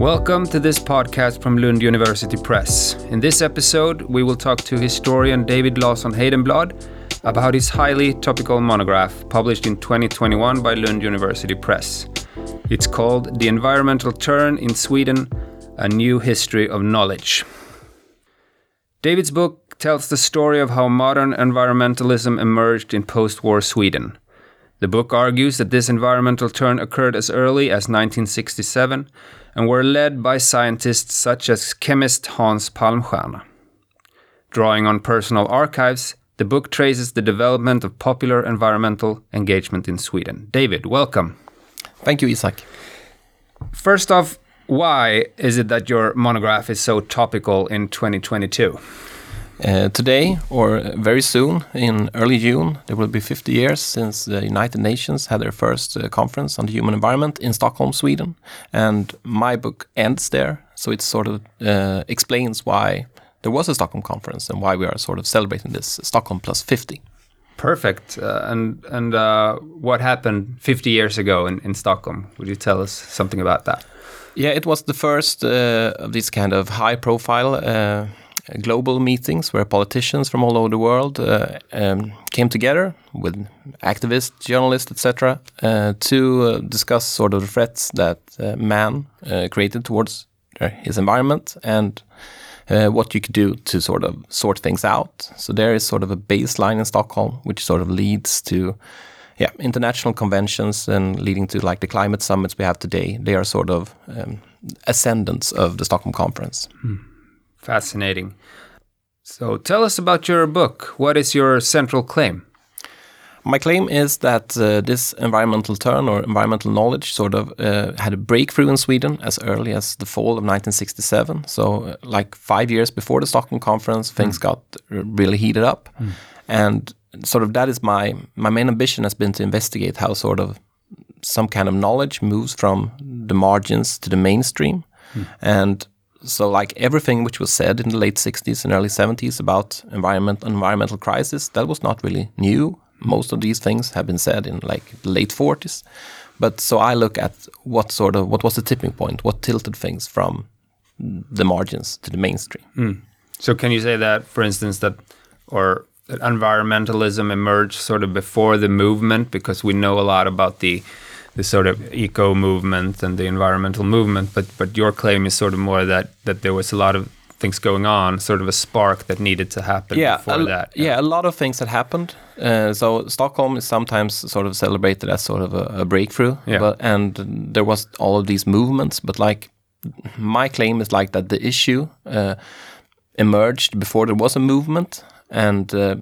Welcome to this podcast from Lund University Press. In this episode, we will talk to historian David Larsson Heidenblad about his highly topical monograph published in 2021 by Lund University Press. It's called The Environmental Turn in Sweden A New History of Knowledge. David's book tells the story of how modern environmentalism emerged in post war Sweden. The book argues that this environmental turn occurred as early as 1967 and were led by scientists such as chemist Hans Palmstierna. Drawing on personal archives, the book traces the development of popular environmental engagement in Sweden. David, welcome. Thank you, Isaac. First off, why is it that your monograph is so topical in 2022? Uh, today, or very soon, in early June, there will be 50 years since the United Nations had their first uh, conference on the human environment in Stockholm, Sweden. And my book ends there, so it sort of uh, explains why there was a Stockholm conference and why we are sort of celebrating this Stockholm plus 50. Perfect. Uh, and and uh, what happened 50 years ago in, in Stockholm? Would you tell us something about that? Yeah, it was the first uh, of these kind of high profile global meetings where politicians from all over the world uh, um, came together with activists, journalists, etc., uh, to uh, discuss sort of the threats that uh, man uh, created towards uh, his environment and what you could do to sort of sort things out. So there is sort of a baseline in Stockholm, which sort of leads to yeah, international conventions and leading to like the climate summits we have today. They are sort of um, ascendants of the Stockholm Conference. Hmm. Fascinating. So tell us about your book. What is your central claim? My claim is that uh, this environmental turn or environmental knowledge sort of uh, had a breakthrough in Sweden as early as the fall of 1967. So, uh, like five years before the Stockholm Conference, things mm. got really heated up, mm. and sort of that is my my main ambition has been to investigate how sort of some kind of knowledge moves from the margins to the mainstream, mm. and so like everything which was said in the late 60s and early 70s about environment environmental crisis that was not really new. Most of these things have been said in like the late 40s but so i look at what sort of what was the tipping point? What tilted things from the margins to the mainstream? Mm. so can you say that for instance that or that environmentalism emerged sort of before the movement? Because we know a lot about the the sort of eco movement and the environmental movement, but but your claim is sort of more that that there was a lot of things going on, sort of a spark that needed to happen yeah, before that. Yeah. yeah. a lot of things had happened. Uh, so Stockholm is sometimes sort of celebrated as sort of a, a breakthrough, yeah. but, and there was all of these movements. But like my claim is like that the issue uh, emerged before there was a movement, and uh,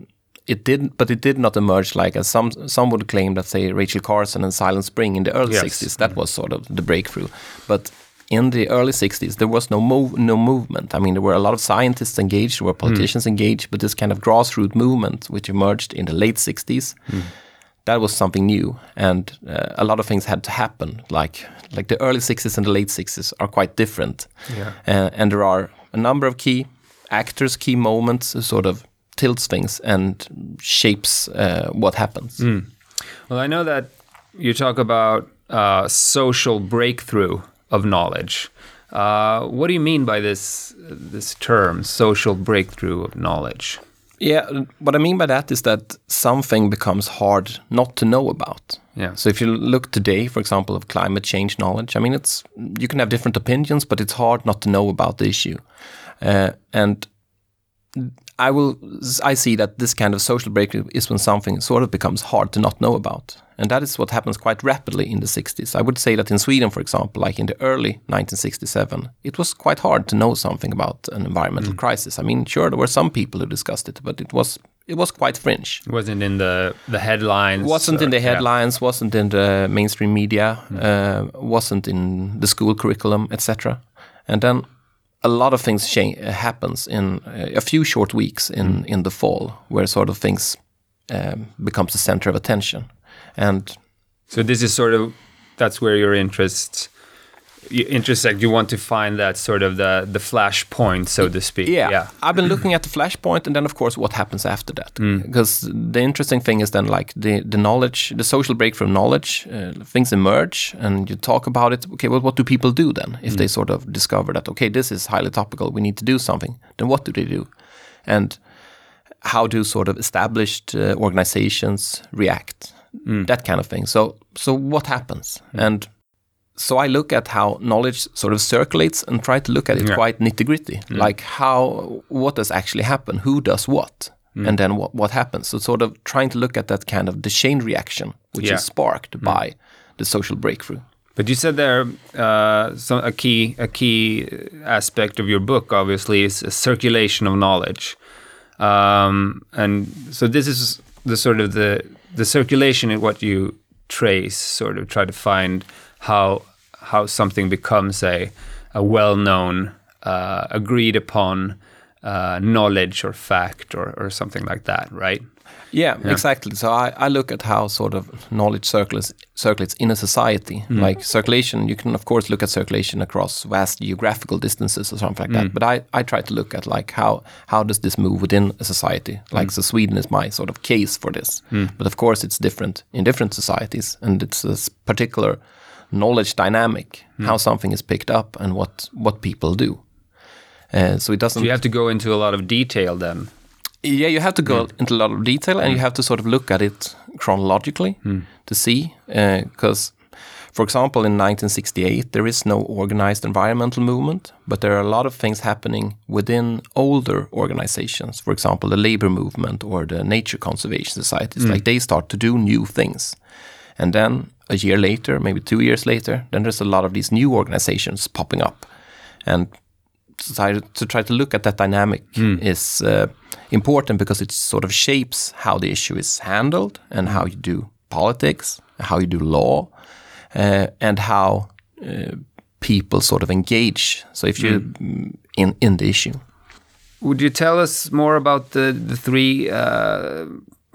it did, but it did not emerge like as some some would claim that say Rachel Carson and Silent Spring in the early yes. 60s that was sort of the breakthrough, but in the early 60s there was no move no movement. I mean there were a lot of scientists engaged, there were hmm. politicians mm. engaged, but this kind of grassroots movement which emerged in the late 60s. Mm. That was something new, and uh, a lot of things had to happen. Like like the early '60s and the late '60s are quite different, yeah. uh, and there are a number of key actors, key moments, sort of tilts things and shapes uh, what happens. Mm. Well, I know that you talk about uh, social breakthrough of knowledge. Uh, what do you mean by this this term, social breakthrough of knowledge? Yeah, what I mean by that is that something becomes hard not to know about. Yeah. So if you look today, for example, of climate change knowledge, I mean, it's you can have different opinions, but it's hard not to know about the issue. Uh, and I will I see that this kind of social breakthrough is when something sort of becomes hard to not know about. And that is what happens quite rapidly in the 60s. I would say that in Sweden, for example, like in the early 1967, it was quite hard to know something about an environmental mm. crisis. I mean, sure, there were some people who discussed it, but it was it was quite fringe. It wasn't in the the headlines. Wasn't or, in the headlines. Yeah. Wasn't in the mainstream media. Mm. Uh, wasn't in the school curriculum, etc. And then a lot of things change, uh, happens in uh, a few short weeks in mm. in the fall, where sort of things um, becomes the center of attention, and so this is sort of that's where your interest intersect you want to find that sort of the the flash point so to speak yeah, yeah. i've been looking at the flash and then of course what happens after that mm. because the interesting thing is then like the the knowledge the social breakthrough knowledge uh, things emerge and you talk about it okay well what do people do then if mm. they sort of discover that okay this is highly topical we need to do something then what do they do and how do sort of established uh, organizations react mm. that kind of thing so so what happens mm. and so I look at how knowledge sort of circulates and try to look at it yeah. quite nitty gritty, mm. like how what does actually happen, who does what, mm. and then what what happens. So sort of trying to look at that kind of the chain reaction which yeah. is sparked mm. by the social breakthrough. But you said there uh, some, a key a key aspect of your book, obviously, is a circulation of knowledge, um, and so this is the sort of the the circulation in what you trace, sort of try to find how how something becomes a a well known, uh, agreed upon uh, knowledge or fact or, or something like that, right? Yeah, yeah, exactly. So I, I look at how sort of knowledge circulates circulates in a society. Mm. Like circulation, you can of course look at circulation across vast geographical distances or something like mm. that. But I, I try to look at like how how does this move within a society? Like mm. so Sweden is my sort of case for this. Mm. But of course it's different in different societies and it's a particular knowledge dynamic, mm. how something is picked up and what what people do. Uh, so it doesn't. So you have to go into a lot of detail then. Yeah, you have to go mm. into a lot of detail, and you have to sort of look at it chronologically hmm. to see, because. Uh, for example, in 1968, there is no organized environmental movement, but there are a lot of things happening within older organizations. For example, the labor movement or the nature conservation societies, mm. like they start to do new things. And then a year later, maybe two years later, then there's a lot of these new organizations popping up. And to try to look at that dynamic mm. is uh, important because it sort of shapes how the issue is handled and how you do politics, how you do law, uh, and how uh, people sort of engage. So if you mm. in in the issue, would you tell us more about the the three uh,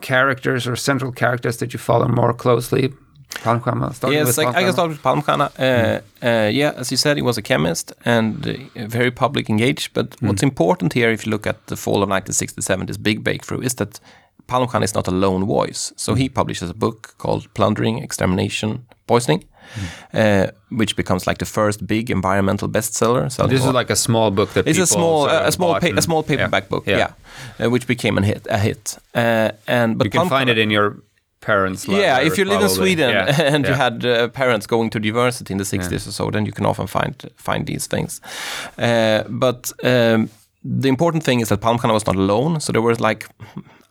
characters or central characters that you follow more closely? Palmstierna. Yes, I, I can start with Palmstierna. Uh, uh, yeah, as you said, he was a chemist and uh, very public engaged. But mm. what's important here, if you look at the fall of 1967, this big breakthrough, is that Palmstierna is not a lone voice. So he publishes a book called Plundering, Extermination, Poisoning. Mm. Uh, which becomes like the first big environmental bestseller. So this is like a small book that it's a small a small a small paperback yeah. book, yeah, yeah. Uh, which became a hit. A hit, uh, and but you can find it in your parents. Yeah, if you live in Sweden yeah. and you had uh, parents going to university in the 60s yeah. or so, then you can often find find these things. Uh, but um, the important thing is that Palmstierna was not alone. So there were like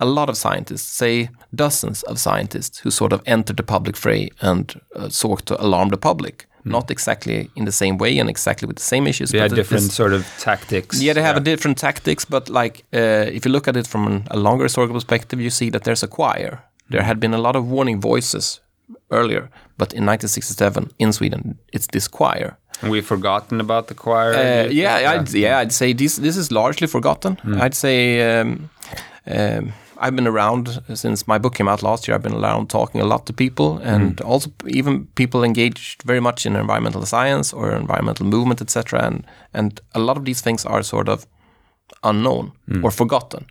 a lot of scientists, say dozens of scientists, who sort of entered the public fray and uh, sought to alarm the public. Mm. Not exactly in the same way and exactly with the same issues. They had different this, sort of tactics. Yeah, they have a different tactics, but like uh, if you look at it from an, a longer historical perspective, you see that there's a choir there had been a lot of warning voices earlier, but in 1967 in Sweden, it's this choir. And we've forgotten about the choir. Uh, yeah, I'd, yeah, I'd say this this is largely forgotten. Mm. I'd say um, um, I've been around since my book came out last year. I've been around talking a lot to people, and mm. also even people engaged very much in environmental science or environmental movement, etc. And and a lot of these things are sort of unknown mm. or forgotten.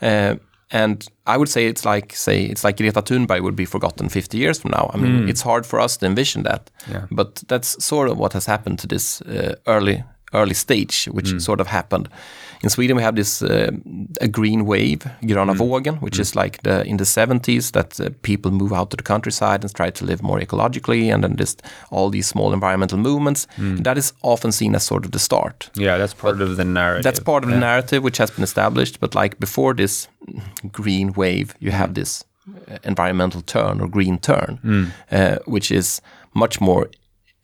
Uh, and I would say it's like say it's like Greta Thunberg would be forgotten 50 years from now. I mean, mm. it's hard for us to envision that, yeah. but that's sort of what has happened to this uh, early early stage, which mm. sort of happened in Sweden we have this uh, a green wave, gröna mm. vågen, which mm. is like the in the 70s that uh, people move out to the countryside and try to live more ecologically, and then just all these small environmental movements. Mm. That is often seen as sort of the start. Yeah, that's part but of the narrative. That's part of yeah. the narrative which has been established. But like before this green wave, you have mm. this uh, environmental turn or green turn, mm. uh, which is much more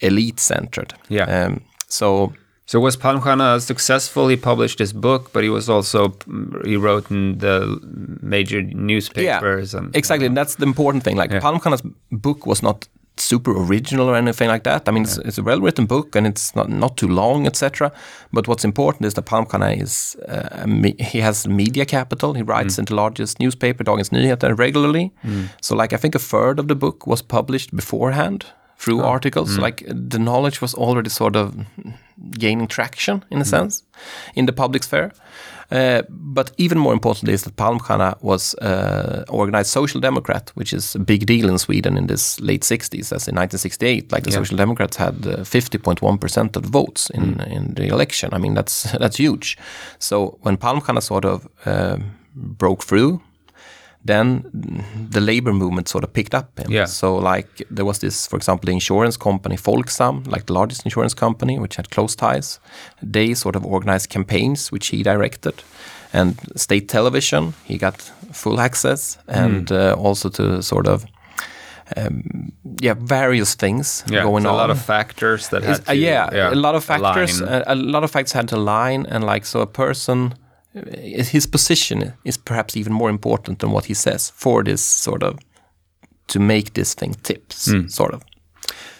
elite centered. Yeah. Um, so so was Palmstierna successful? He published his book, but he was also he wrote in the major newspapers. Yeah, and, exactly. And that's the important thing. Like yeah. Palmstierna's book was not super original or anything like that. I mean, yeah. it's, it's, a well-written book and it's not not too long, etc. But what's important is that Palmstierna is uh, he has media capital. He writes mm. in the largest newspaper, Dagens Nyheter, regularly. Mm. So, like, I think a third of the book was published beforehand through oh. articles. Mm. Like the knowledge was already sort of gaining traction in a mm. sense in the public sphere. Uh, but even more importantly is that Palmstierna was uh, organized social democrat, which is a big deal in Sweden in this late 60s, as in 1968. Like the yeah. Social Democrats had 50.1% uh, of the votes in, mm. in the election. I mean, that's that's huge. So when Palmstierna sort of uh, broke through then the labor movement sort of picked up. Him. Yeah. So like there was this, for example, the insurance company Folksam, like the largest insurance company, which had close ties. They sort of organized campaigns which he directed, and state television he got full access, and mm. uh, also to sort of. Um, yeah, various things yeah, going on. A lot of factors that had uh, to, uh, yeah, yeah, a lot of factors. A, a, lot of facts had to align, and like so, a person his position is perhaps even more important than what he says for this sort of to make this thing tips mm. sort of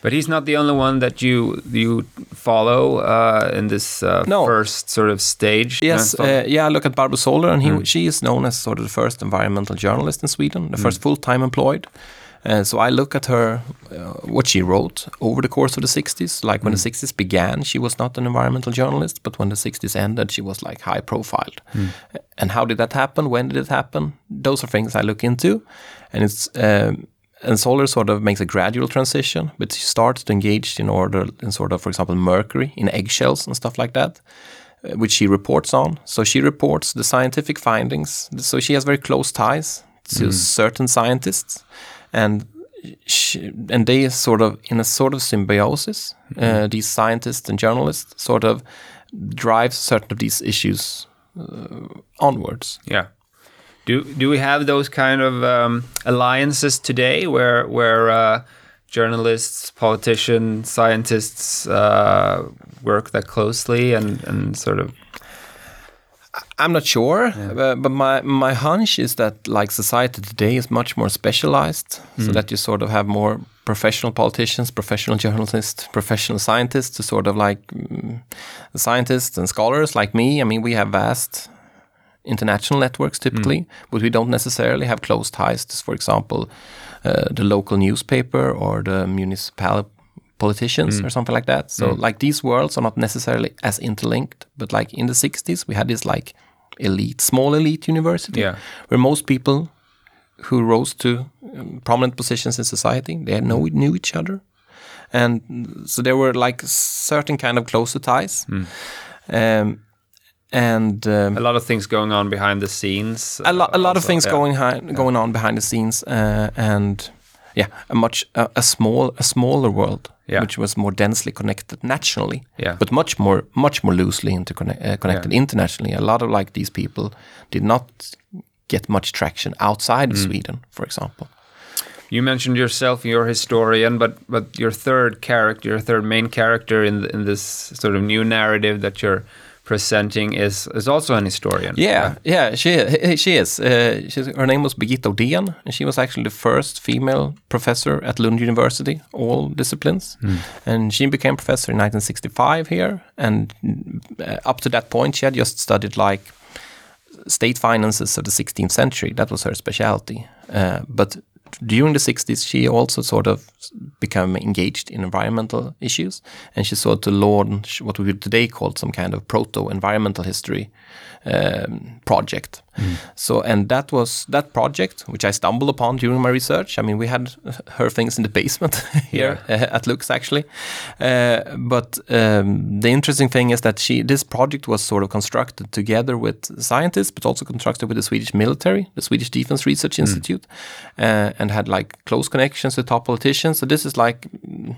but he's not the only one that you you follow uh, in this uh, no. first sort of stage. Yes, uh, yeah. Look at Barbro Soler, and he, mm. she is known as sort of the first environmental journalist in Sweden, the mm. first full time employed. Uh, so I look at her, uh, what she wrote over the course of the 60s. Like when mm. the 60s began, she was not an environmental journalist, but when the 60s ended, she was like high profiled. Mm. And how did that happen? When did it happen? Those are things I look into. And it's, um, and Soler sort of makes a gradual transition, but she starts to engage in order in sort of, for example, mercury in eggshells and stuff like that uh, which she reports on. So she reports the scientific findings. So she has very close ties to mm. certain scientists and she, and they sort of in a sort of symbiosis. Mm -hmm. uh, these scientists and journalists sort of drive certain of these issues uh, onwards. Yeah. Do do we have those kind of um, alliances today, where where uh, journalists, politicians, scientists uh, work that closely and and sort of I'm not sure, yeah. but, but, my my hunch is that like society today is much more specialized, mm. so that you sort of have more professional politicians, professional journalists, professional scientists to sort of like mm, scientists and scholars like me. I mean, we have vast international networks typically, mm. but we don't necessarily have close ties to, for example, uh, the local newspaper or the municipal politicians mm. or something like that. So mm. like these worlds are not necessarily as interlinked, but like in the 60s we had this like elite, small elite university yeah. where most people who rose to um, prominent positions in society, they know knew each other. And so there were like certain kind of closer ties. Mm. Um, and um, a lot of things going on behind the scenes. A, lo- a lot also, of things yeah. going hi- going on behind the scenes, uh, and yeah, a much uh, a small a smaller world yeah. which was more densely connected nationally, yeah. but much more much more loosely interconnect, uh, connected yeah. internationally. A lot of like these people did not get much traction outside of mm. Sweden, for example. You mentioned yourself, you're a historian, but but your third character, your third main character in in this sort of new narrative that you're presenting is is also an historian. Yeah, yeah, she she is. Uh, her name was Birgitta Odén, and she was actually the first female professor at Lund University, all disciplines. Mm. And she became professor in 1965 here. And uh, up to that point, she had just studied like state finances of the 16th century. That was her specialty. Uh, but during the 60s, she also sort of became engaged in environmental issues, and she sought to launch what we would today call some kind of proto-environmental history um, project. Mm. So, and that was that project which I stumbled upon during my research. I mean, we had her things in the basement here yeah. At Lux actually, uh, but um, the interesting thing is that she this project was sort of constructed together with scientists, but also constructed with the Swedish military, the Swedish Defense Research mm. Institute, uh, and had like close connections with top politicians. So this is like mm,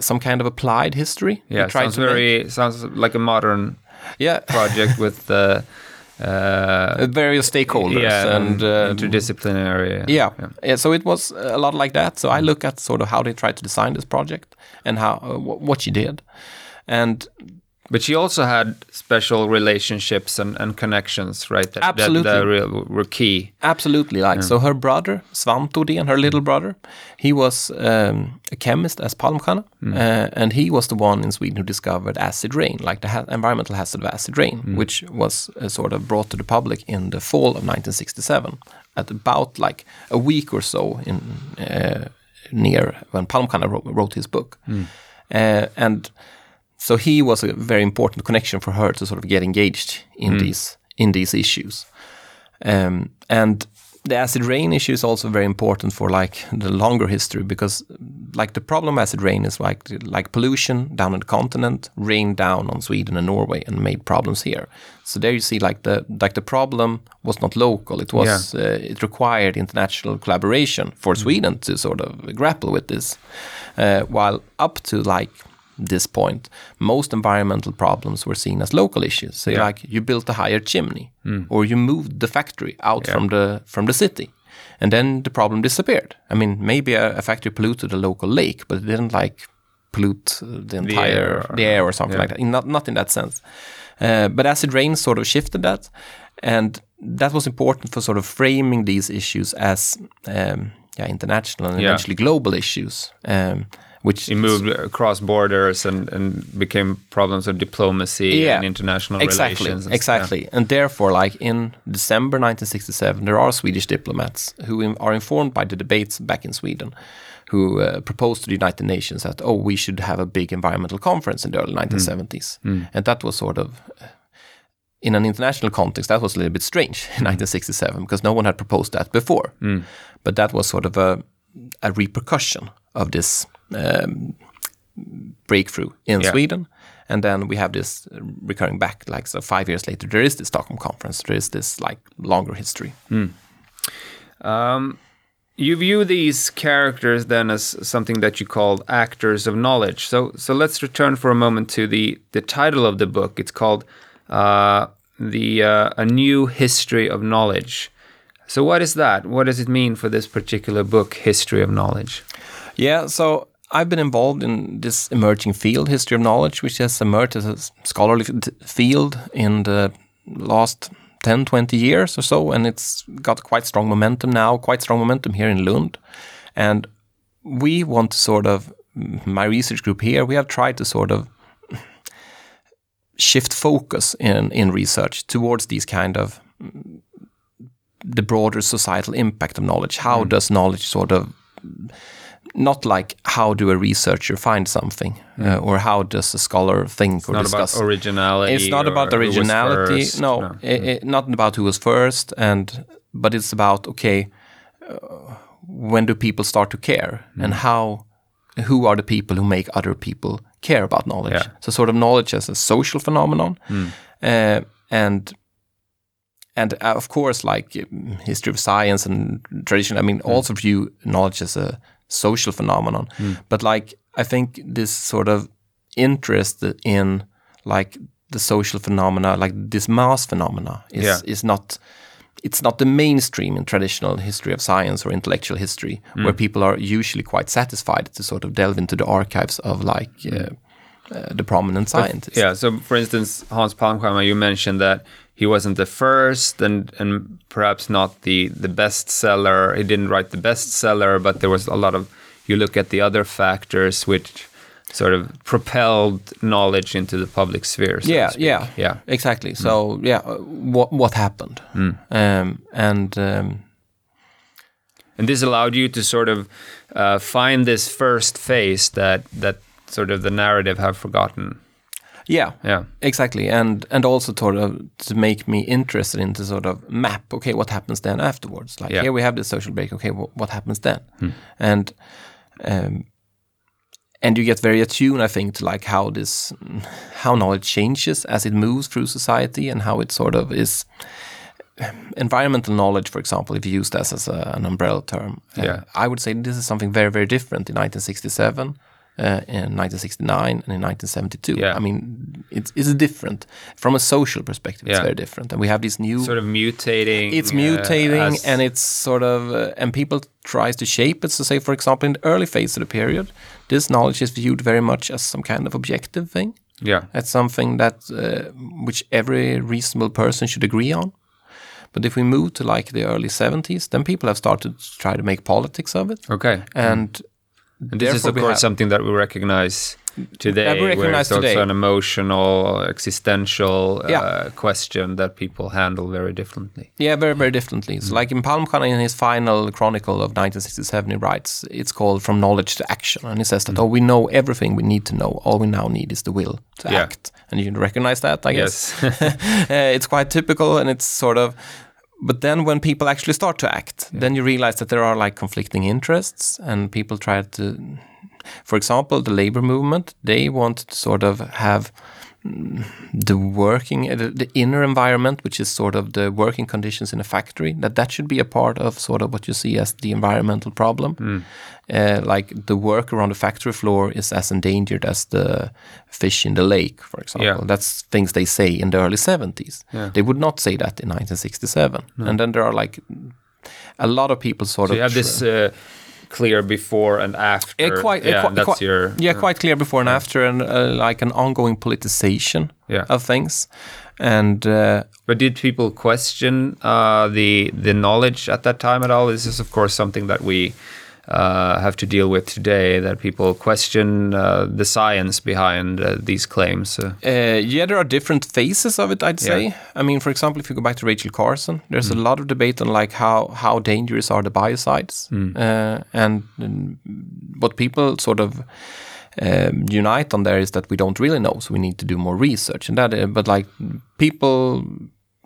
some kind of applied history. Yeah, sounds very make. sounds like a modern yeah project with the uh, various stakeholders yeah, and uh, interdisciplinary. Yeah. yeah. yeah, So it was a lot like that. So I look at sort of how they tried to design this project and how uh, what she did, and but she also had special relationships and, and connections, right? That, Absolutely, that, that were key. Absolutely, like yeah. so. Her brother Svante and her little brother, he was um, a chemist as Palmstierna, mm. uh, and he was the one in Sweden who discovered acid rain, like the ha environmental hazard of acid rain, mm. which was uh, sort of brought to the public in the fall of 1967, at about like a week or so in. Uh, near when Palmstierna wrote, wrote his book, mm. uh, and so he was a very important connection for her to sort of get engaged in mm. these in these issues, um, and the acid rain issue is also very important for like the longer history because like the problem acid rain is like like pollution down on the continent rained down on Sweden and Norway and made problems here. So there you see like the like the problem was not local. It was yeah. uh, it required international collaboration for mm. Sweden to sort of grapple with this. Uh, while up to like this point, most environmental problems were seen as local issues. So yeah. like you built a higher chimney, mm. or you moved the factory out yeah. from the from the city, and then the problem disappeared. I mean, maybe a, a factory polluted a local lake, but it didn't like pollute the entire the air or, the air or something yeah. like that. In, not not in that sense. Uh, but acid rain sort of shifted that, and that was important for sort of framing these issues as um, yeah international and eventually global issues. Um, which it moved across borders and, and became problems of diplomacy yeah, and international exactly, relations. And exactly, yeah. and therefore, like in December 1967, there are Swedish diplomats who are informed by the debates back in Sweden, who uh, proposed to the United Nations that oh, we should have a big environmental conference in the early 1970s, mm. Mm. and that was sort of. Uh, in an international context, that was a little bit strange in 1967 because no one had proposed that before. Mm. But that was sort of a, a repercussion of this um, breakthrough in yeah. Sweden. And then we have this recurring back, like so five years later, there is this Stockholm conference. There is this like longer history. Mm. Um, you view these characters then as something that you call actors of knowledge. So, so let's return for a moment to the the title of the book. It's called uh, the uh, A New History of Knowledge. So, what is that? What does it mean for this particular book, History of Knowledge? Yeah, so I've been involved in this emerging field, history of knowledge, which has emerged as a scholarly field in the last 10, 20 years or so. And it's got quite strong momentum now, quite strong momentum here in Lund. And we want to sort of, my research group here, we have tried to sort of shift focus in, in research towards these kind of the broader societal impact of knowledge. How mm. does knowledge sort of not like how do a researcher find something uh, or how does a scholar think it's or not discuss. About originality. It's not about originality. No, no. It, it, not about who was first, and but it's about okay, uh, when do people start to care, mm. and how, who are the people who make other people care about knowledge? Yeah. So sort of knowledge as a social phenomenon, mm. uh, and and uh, of course, like history of science and tradition. I mean, mm. also view knowledge as a social phenomenon. Mm. But like I think this sort of interest in like the social phenomena, like this mass phenomena, is yeah. is not it's not the mainstream in traditional history of science or intellectual history, mm. where people are usually quite satisfied to sort of delve into the archives of like uh, uh, the prominent scientists. yeah. So, for instance, Hans Palmstierna, you mentioned that he wasn't the first and and perhaps not the the best seller. He didn't write the bestseller, but there was a lot of. You look at the other factors which sort of propelled knowledge into the public sphere. So yeah, yeah, yeah, exactly. So mm. yeah, uh, what what happened, mm. um, and um, and this allowed you to sort of uh, find this first phase that that sort of the narrative have forgotten. Yeah, yeah, exactly, and and also sort of to make me interested in to sort of map. Okay, what happens then afterwards? Like yeah. here we have the social break. Okay, well, what happens then? Hmm. And um, and you get very attuned, I think, to like how this how knowledge changes as it moves through society and how it sort of is environmental knowledge, for example, if you use that as a, an umbrella term, yeah. I would say this is something very, very different in 1967 uh, in 1969 and in 1972. Yeah. I mean, it's, it's different from a social perspective. It's yeah. very different, and we have these new sort of mutating. It's mutating, uh, and it's sort of uh, and people tries to shape it. So, say for example, in the early phase of the period, this knowledge is viewed very much as some kind of objective thing. Yeah, it's something that uh, which every reasonable person should agree on. But if we move to like the early 70s, then people have started to try to make politics of it. Okay. And mm And this is, of course, something that we recognize today, we where recognize it's also an emotional, existential uh, question that people handle very differently. Yeah, very, very differently. So, like in Palmstierna, in his final chronicle of 1967, he writes, it's called From Knowledge to Action. And he says that, oh, we know everything we need to know. All we now need is the will to Yeah. act. And you recognize that, I guess. Yes. uh, it's quite typical and it's sort of but then when people actually start to act then you realize that there are like conflicting interests and people try to for example the labor movement they want to sort of have the working uh, the, the inner environment which is sort of the working conditions in a factory that that should be a part of sort of what you see as the environmental problem uh, like the work around the factory floor is as endangered as the fish in the lake, for example. Yeah. That's things they say in the early 70s. Yeah. They would not say that in 1967. And then there are like a lot of people sort So of. you have this uh, clear before and after. Yeah, quite, yeah, quite, that's your. yeah, quite clear before and after, and uh, like an ongoing politicization Yeah. of things. And uh, But did people question uh, the the knowledge at that time at all? This is, of course, something that we uh, have to deal with today. That people question uh, the science behind uh, these claims. Uh, Uh, yeah, there are different phases of it. I'd say. Yeah. I mean, for example, if you go back to Rachel Carson, there's a lot of debate on like how how dangerous are the biocides, uh, and mm, what people sort of um, unite on there is that we don't really know, so we need to do more research. And that, but like people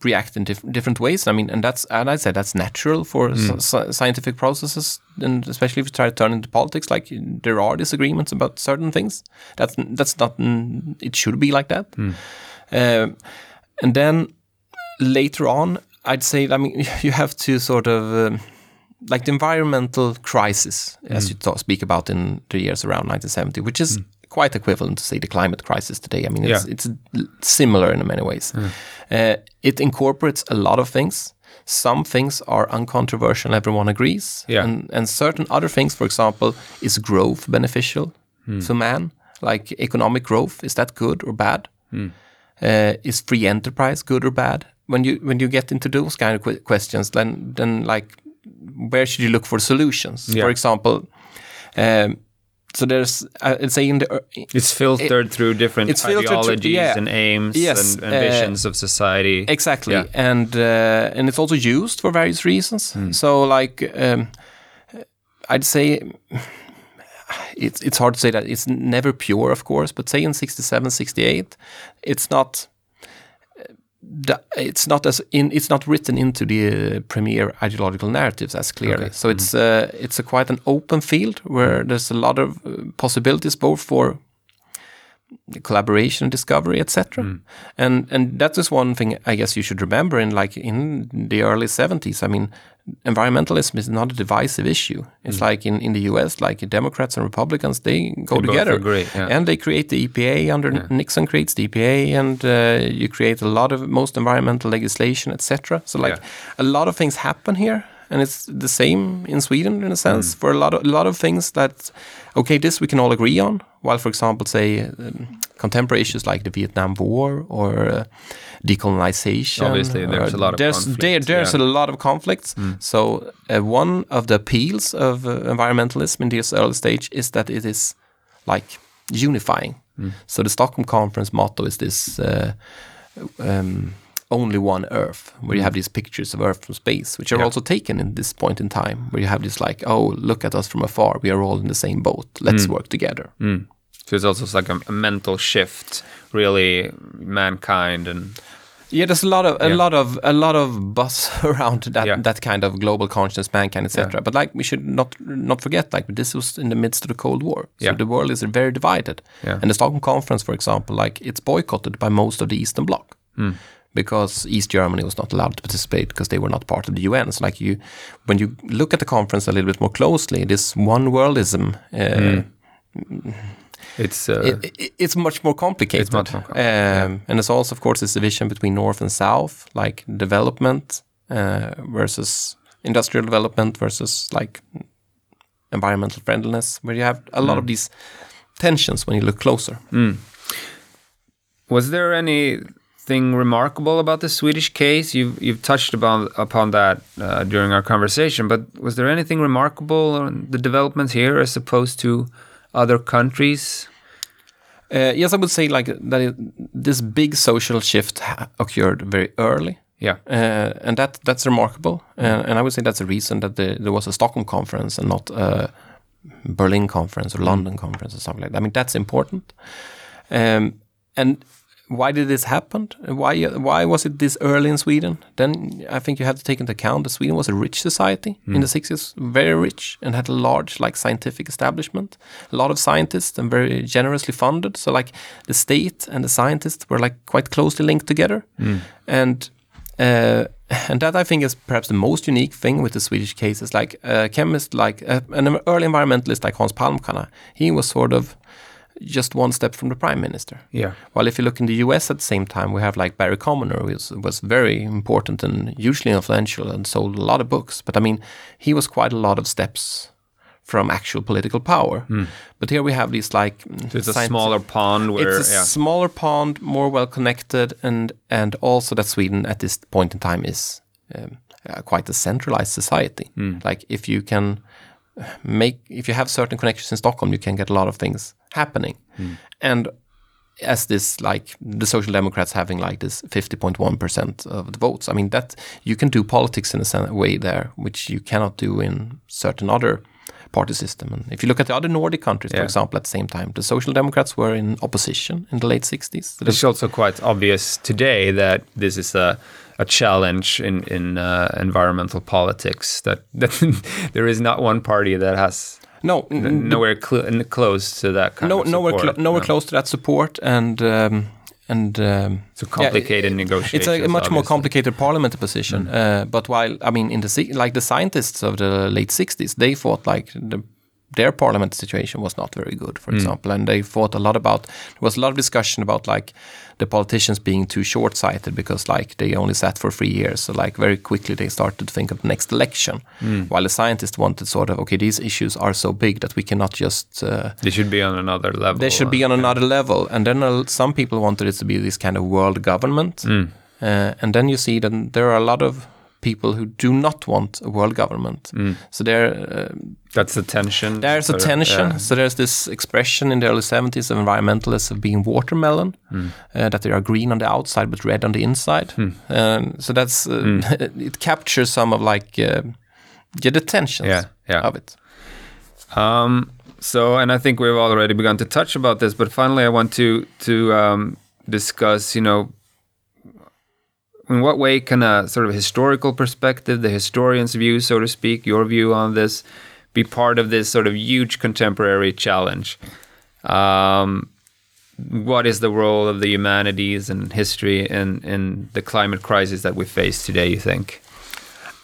react in diff- different ways. I mean, and that's and I said that's natural for sci- scientific processes, and especially if you try to turn into politics. Like there are disagreements about certain things. That's that's not. mm, It should be like that. Um, and then later on, I'd say, I mean, you have to sort of um, like the environmental crisis, as you talk, speak about in the years around 1970, which is quite equivalent to say the climate crisis today. I mean, it's Yeah. it's similar in many ways. Uh, it incorporates a lot of things. Some things are uncontroversial; everyone agrees. Yeah. And and certain other things, for example, is growth beneficial to man? Like economic growth, is that good or bad? uh, is free enterprise good or bad? When you when you get into those kind of que- questions, then then like where should you look for solutions? Yeah. For example, um, so there's uh, in the ear- it's filtered through different it's filtered through- ideologies yeah. and aims Yes, and, and visions of society. exactly, Yeah. and uh, and it's also used for various reasons. So like um, I'd say. It's, it's hard to say that it's never pure, of course, but say in 67, 68, it's not the, it's not as in it's not written into the uh, premier ideological narratives as clearly. Okay. So it's uh, it's a quite an open field where there's a lot of uh, possibilities both for collaboration, discovery, etc. And and that is just one thing I guess you should remember in like in the early 70s. I mean, environmentalism is not a divisive issue. It's like in, in the US, like Democrats and Republicans, they go They together agree, yeah. and they create the EPA under Nixon creates the EPA, and uh, you create a lot of most environmental legislation, etc. So like Yeah. a lot of things happen here, and it's the same in Sweden in a sense Mm. for a lot of a lot of things that okay, this we can all agree on. While, for example, say um, contemporary issues like the Vietnam War or uh, decolonization, Obviously, there's a lot of there's there, there's yeah. a lot of conflicts. So uh, one of the appeals of uh, environmentalism in this early stage is that it is like unifying. So the Stockholm Conference motto is this uh, um, only one Earth, where you have mm. these pictures of Earth from space, which are Yeah. also taken in this point in time, where you have this like, oh, look at us from afar, we are all in the same boat, let's mm. work together. Mm. So it's also like a, a mental shift, really, mankind and Yeah, there's a lot of a Yeah. lot of a lot of buzz around that Yeah. that kind of global consciousness, mankind, etc. But like we should not not forget, like this was in the midst of the Cold War, so Yeah. the world is very divided. And the Stockholm Conference, for example, like it's boycotted by most of the Eastern Bloc Hmm. Because East Germany was not allowed to participate because they were not part of the UN. So like you, when you look at the conference a little bit more closely, this one worldism. Uh, it's uh, it, it- it's much more complicated. It's much more complicated, um, And there's also, of course, this division between North and South, like development uh, versus industrial development versus like environmental friendliness, where you have a lot of these tensions when you look closer. was there any anything remarkable about the Swedish case? You've you've touched upon upon that uh, during our conversation, but was there anything remarkable on the developments here as opposed to other countries? Uh, yes, I would say like that. It, this big social shift occurred very early. Yeah, uh, and that that's remarkable, uh, and I would say that's a reason that the, there was a Stockholm conference and not a Berlin conference or. London conference or something like that. I mean, that's important. Um, and why did this happen? Why why was it this early in Sweden? Then I think you have to take into account that Sweden was a rich society mm. in the 60s, very rich, and had a large like scientific establishment, a lot of scientists and very generously funded. So like the state and the scientists were like quite closely linked together, mm. and uh, and that I think is perhaps the most unique thing with the Swedish case is like a chemist, like uh, an early environmentalist like Hans Palmstierna, he was sort of just one step from the prime minister. Yeah. Well, if you look in the U.S. at the same time, we have like Barry Commoner, who was, was very important and hugely influential and sold a lot of books. But I mean, he was quite a lot of steps from actual political power. Mm. But here we have these like so it's a smaller pond where it's a yeah. smaller pond, more well connected, and and also that Sweden at this point in time is um, uh, quite a centralized society. Mm. Like if you can make if you have certain connections in Stockholm, you can get a lot of things happening. Mm. And as this like the social democrats having like this 50.1% of the votes i mean that you can do politics in a way there which you cannot do in certain other party system and if you look at the other nordic countries yeah. for example at the same time the social democrats were in opposition in the late 60s so it's also quite obvious today that this is a a challenge in in uh, environmental politics that, that there is not one party that has no, nowhere cl close to that kind no, of nowhere support. nowhere no. close to that support, and um, and um, it's a complicated yeah, negotiation. It's a, much obviously. more complicated parliamentary position. Mm. Uh, but while I mean, in the like the scientists of the late '60s, they thought like the their parliament situation was not very good, for mm. example, and they thought a lot about. There was a lot of discussion about like the politicians being too short-sighted because like they only sat for three years, so like very quickly they started to think of the next election, mm. while the scientists wanted sort of okay, these issues are so big that we cannot just. Uh, they should be on another level. They should be on another level, and then uh, some people wanted it to be this kind of world government, mm. uh, and then you see that there are a lot of people who do not want a world government. Mm. So there, uh, that's the tension. There's a tension. Yeah. So there's this expression in the early 70s of environmentalists of being watermelon, mm. uh, that they are green on the outside but red on the inside. Mm. so that's uh, mm. it captures some of like uh, yeah, the tensions yeah, yeah. of it. Um, so, and I think we've already begun to touch about this, but finally, I want to to um, discuss, you know, in what way can a sort of historical perspective, the historian's view, so to speak, your view on this, be part of this sort of huge contemporary challenge? Um, what is the role of the humanities and history in, in the climate crisis that we face today, you think?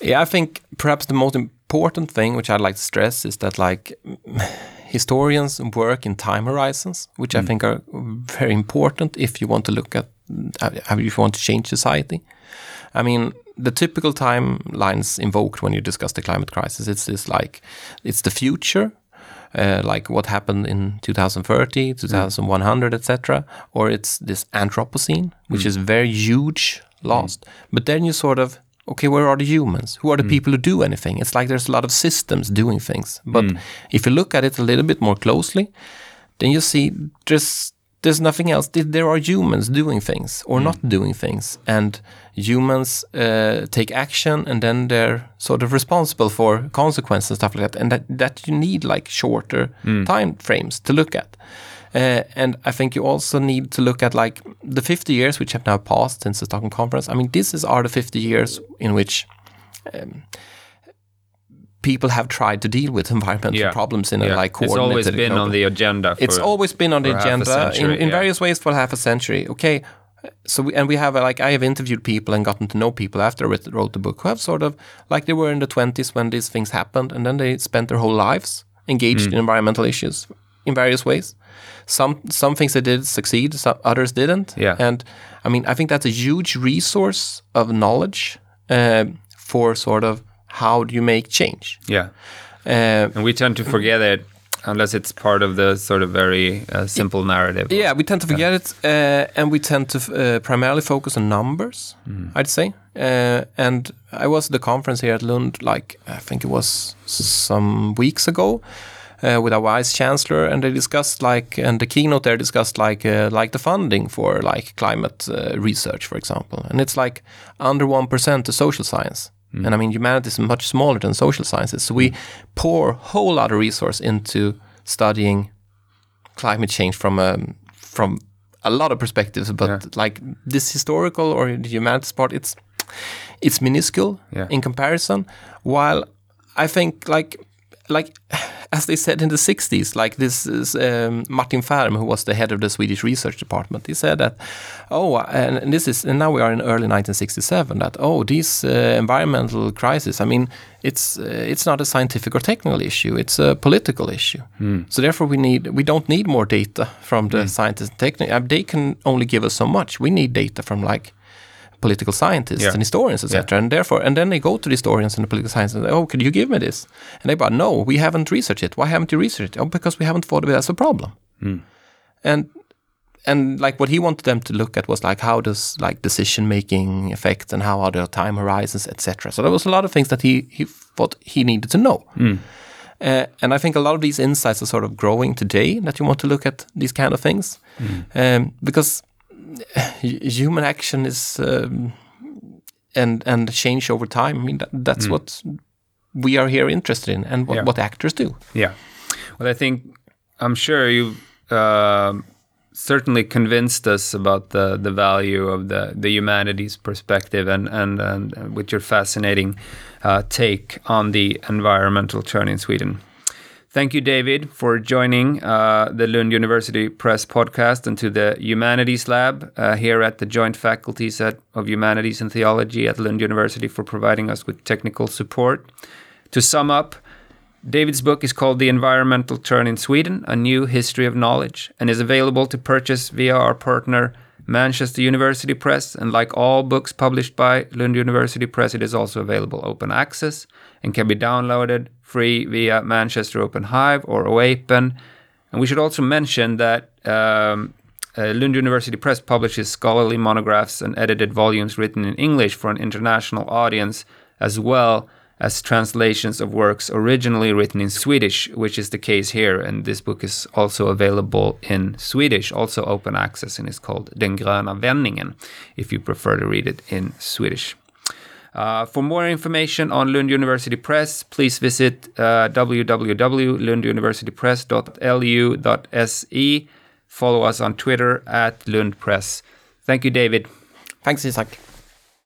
Yeah, I think perhaps the most important thing, which I'd like to stress, is that like historians work in time horizons, which mm. I think are very important if you want to look at if you want to change society. I mean, the typical timelines invoked when you discuss the climate crisis, it's this like, it's the future, uh, like what happened in 2030, 2100, mm. etc., or it's this Anthropocene, which mm. is very huge, lost. Mm. But then you sort of okay, where are the humans? Who are the mm. people who do anything? It's like there's a lot of systems doing things. But mm. if you look at it a little bit more closely, then you see there's there's nothing else. There are humans doing things or mm. not doing things, and humans uh, take action, and then they're sort of responsible for consequences and stuff like that. And that that you need like shorter mm. time frames to look at. Uh, and I think you also need to look at like the 50 years which have now passed since the Stockholm conference. I mean, this is are the 50 years in which um, people have tried to deal with environmental yeah. problems in yeah. a like coordinated. It's always been on the agenda. it's always been on the agenda century, in, in yeah. various ways for half a century. Okay, so we, and we have like I have interviewed people and gotten to know people after I wrote the book who have sort of like they were in the twenties when these things happened, and then they spent their whole lives engaged mm. in environmental issues in various ways. Some some things they did succeed, some others didn't. Yeah. And I mean, I think that's a huge resource of knowledge uh, for sort of how do you make change? Yeah. Uh, and we tend to forget it unless it's part of the sort of very uh, simple narrative. Yeah, we tend to forget it, uh, and we tend to uh, primarily focus on numbers. Mm. I'd say, uh, and I was at the conference here at Lund, like I think it was some weeks ago. Uh, with our vice chancellor, and they discussed like, and the keynote there discussed like, uh, like the funding for like climate research, for example, and it's like under one percent to social science. Mm. And I mean, humanity is much smaller than social sciences. So we pour a whole lot of resource into studying climate change from a from a lot of perspectives. But yeah. like this historical or the humanities part, it's it's minuscule yeah. in comparison. While I think like like as they said in the 60s, like this is um, Martin Fehrm, who was the head of the Swedish research department. He said that, oh, and this is, and now we are in early 1967. That oh, these uh, environmental crises. I mean, it's uh, it's not a scientific or technical issue; it's a political issue. Mm. So therefore, we need we don't need more data from the mm. scientists and technical. They can only give us so much. We need data from like political scientists yeah. and historians, etc. Yeah. And therefore, and then they go to the historians and the political scientists and say, "Oh, could you give me this?" And they go, "No, we haven't researched it. Why haven't you researched it? Oh, because we haven't thought of it as a problem." Mm. And and like what he wanted them to look at was like how does like decision making affect and how are the time horizons, etc. So there was a lot of things that he he thought he needed to know. Mm. Uh, and I think a lot of these insights are sort of growing today that you want to look at these kind of things mm. um, because human action is um, and and change over time. I mean, that, that's mm. what we are here interested in, and what, yeah. what actors do. Yeah. Well, I think I'm sure you uh, certainly convinced us about the the value of the the humanities perspective, and and, and with your fascinating uh, take on the environmental turn in Sweden. Thank you, David, for joining uh, the Lund University Press podcast and to the Humanities Lab uh, here at the Joint Faculties of Humanities and Theology at Lund University for providing us with technical support. To sum up, David's book is called The Environmental Turn in Sweden A New History of Knowledge and is available to purchase via our partner Manchester University Press. And like all books published by Lund University Press, it is also available open access and can be downloaded free via Manchester Open Hive or OAPEN. And we should also mention that um, uh, Lund University Press publishes scholarly monographs and edited volumes written in English for an international audience, as well as translations of works originally written in Swedish, which is the case here. And this book is also available in Swedish, also open access, and is called Den gröna vändningen, if you prefer to read it in Swedish. Uh, for more information on Lund University Press, please visit uh, www.lunduniversitypress.lu.se. Follow us on Twitter at Lund Press. Thank you, David. Thanks, Isak.